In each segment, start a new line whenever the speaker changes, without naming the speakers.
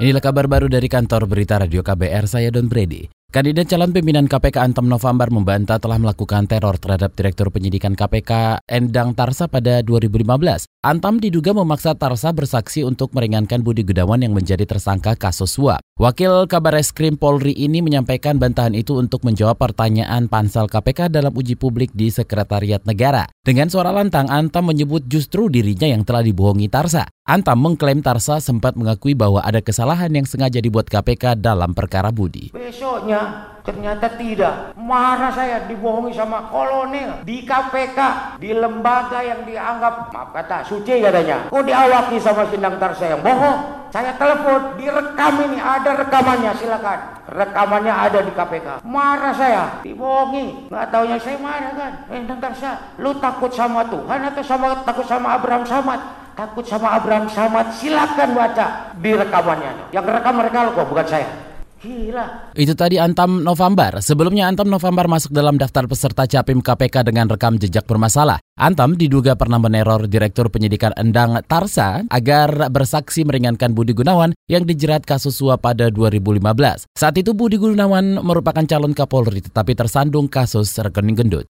Inilah kabar baru dari kantor berita Radio KBR, saya Don Brady. Kandidat calon pimpinan KPK Antam November membantah telah melakukan teror terhadap Direktur Penyidikan KPK Endang Tarsa pada 2015. Antam diduga memaksa Tarsa bersaksi untuk meringankan Budi Gudawan yang menjadi tersangka kasus suap. Wakil Kabar Eskrim Polri ini menyampaikan bantahan itu untuk menjawab pertanyaan pansel KPK dalam uji publik di Sekretariat Negara. Dengan suara lantang, Antam menyebut justru dirinya yang telah dibohongi Tarsa. Antam mengklaim Tarsa sempat mengakui bahwa ada kesalahan yang sengaja dibuat KPK dalam perkara Budi.
Besoknya ternyata tidak. Marah saya dibohongi sama kolonel di KPK, di lembaga yang dianggap maaf kata suci katanya. Kok diawaki sama Sindang Tarsa yang bohong? Saya telepon, direkam ini, ada rekamannya, silakan. Rekamannya ada di KPK. Marah saya, dibohongi. Nggak taunya saya marah kan. Eh, Tarsa, lu takut sama Tuhan atau sama takut sama Abraham Samad? takut sama Abraham Samad, silakan baca di rekamannya. Yang rekam mereka kok, bukan saya.
Gila. Itu tadi Antam November. Sebelumnya Antam November masuk dalam daftar peserta Capim KPK dengan rekam jejak bermasalah. Antam diduga pernah meneror Direktur Penyidikan Endang Tarsa agar bersaksi meringankan Budi Gunawan yang dijerat kasus suap pada 2015. Saat itu Budi Gunawan merupakan calon Kapolri tetapi tersandung kasus rekening gendut.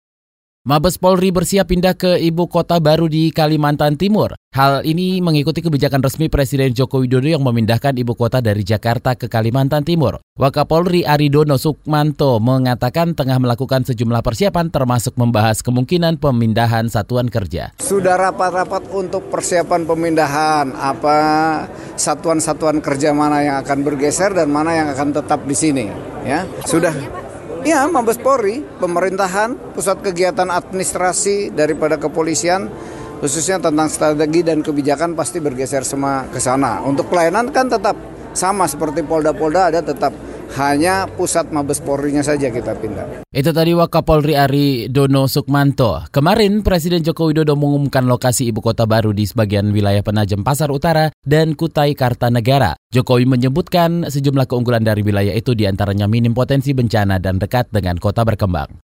Mabes Polri bersiap pindah ke ibu kota baru di Kalimantan Timur. Hal ini mengikuti kebijakan resmi Presiden Joko Widodo yang memindahkan ibu kota dari Jakarta ke Kalimantan Timur. Wakapolri Aridono Sukmanto mengatakan tengah melakukan sejumlah persiapan termasuk membahas kemungkinan pemindahan satuan kerja.
Sudah rapat-rapat untuk persiapan pemindahan apa satuan-satuan kerja mana yang akan bergeser dan mana yang akan tetap di sini ya. Sudah Ya, Mabes Polri, pemerintahan, pusat kegiatan administrasi daripada kepolisian, khususnya tentang strategi dan kebijakan pasti bergeser semua ke sana. Untuk pelayanan kan tetap sama seperti Polda-Polda ada tetap hanya pusat Mabes Polri-nya saja kita pindah.
Itu tadi Wakapolri Ari Dono Sukmanto. Kemarin Presiden Joko Widodo mengumumkan lokasi ibu kota baru di sebagian wilayah Penajem Pasar Utara dan Kutai Kartanegara. Jokowi menyebutkan sejumlah keunggulan dari wilayah itu di antaranya minim potensi bencana dan dekat dengan kota berkembang.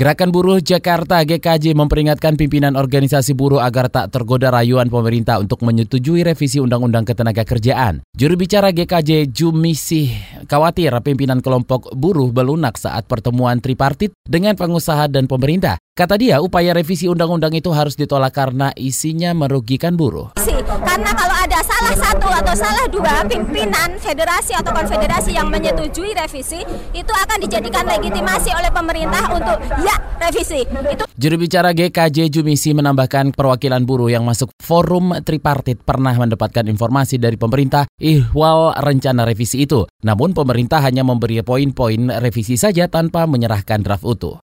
Gerakan Buruh Jakarta GKJ memperingatkan pimpinan organisasi buruh agar tak tergoda rayuan pemerintah untuk menyetujui revisi Undang-Undang Ketenagakerjaan. Juru bicara GKJ Jumisih khawatir pimpinan kelompok buruh belunak saat pertemuan tripartit dengan pengusaha dan pemerintah. Kata dia, upaya revisi undang-undang itu harus ditolak karena isinya merugikan buruh.
Karena kalau ada salah satu atau salah dua pimpinan federasi atau konfederasi yang menyetujui revisi, itu akan dijadikan legitimasi oleh pemerintah untuk ya revisi. Itu
Juru bicara GKJ Jumisi menambahkan perwakilan buruh yang masuk forum tripartit pernah mendapatkan informasi dari pemerintah ihwal rencana revisi itu. Namun pemerintah hanya memberi poin-poin revisi saja tanpa menyerahkan draft utuh.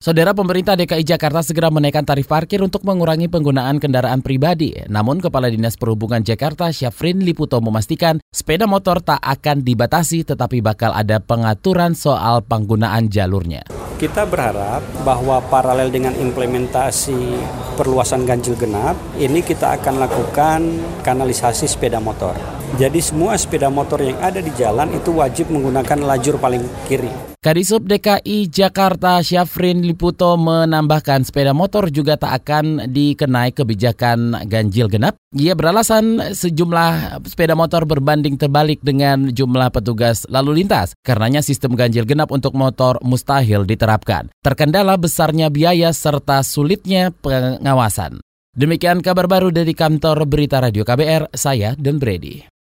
Saudara pemerintah DKI Jakarta segera menaikkan tarif parkir untuk mengurangi penggunaan kendaraan pribadi. Namun Kepala Dinas Perhubungan Jakarta Syafrin Liputo memastikan sepeda motor tak akan dibatasi tetapi bakal ada pengaturan soal penggunaan jalurnya.
Kita berharap bahwa paralel dengan implementasi perluasan ganjil genap, ini kita akan lakukan kanalisasi sepeda motor. Jadi semua sepeda motor yang ada di jalan itu wajib menggunakan lajur paling kiri.
Kadisub DKI Jakarta Syafrin Liputo menambahkan sepeda motor juga tak akan dikenai kebijakan ganjil genap. Ia beralasan sejumlah sepeda motor berbanding terbalik dengan jumlah petugas lalu lintas. Karenanya sistem ganjil genap untuk motor mustahil diterapkan. Terkendala besarnya biaya serta sulitnya pengawasan. Demikian kabar baru dari kantor Berita Radio KBR, saya Dan Brady.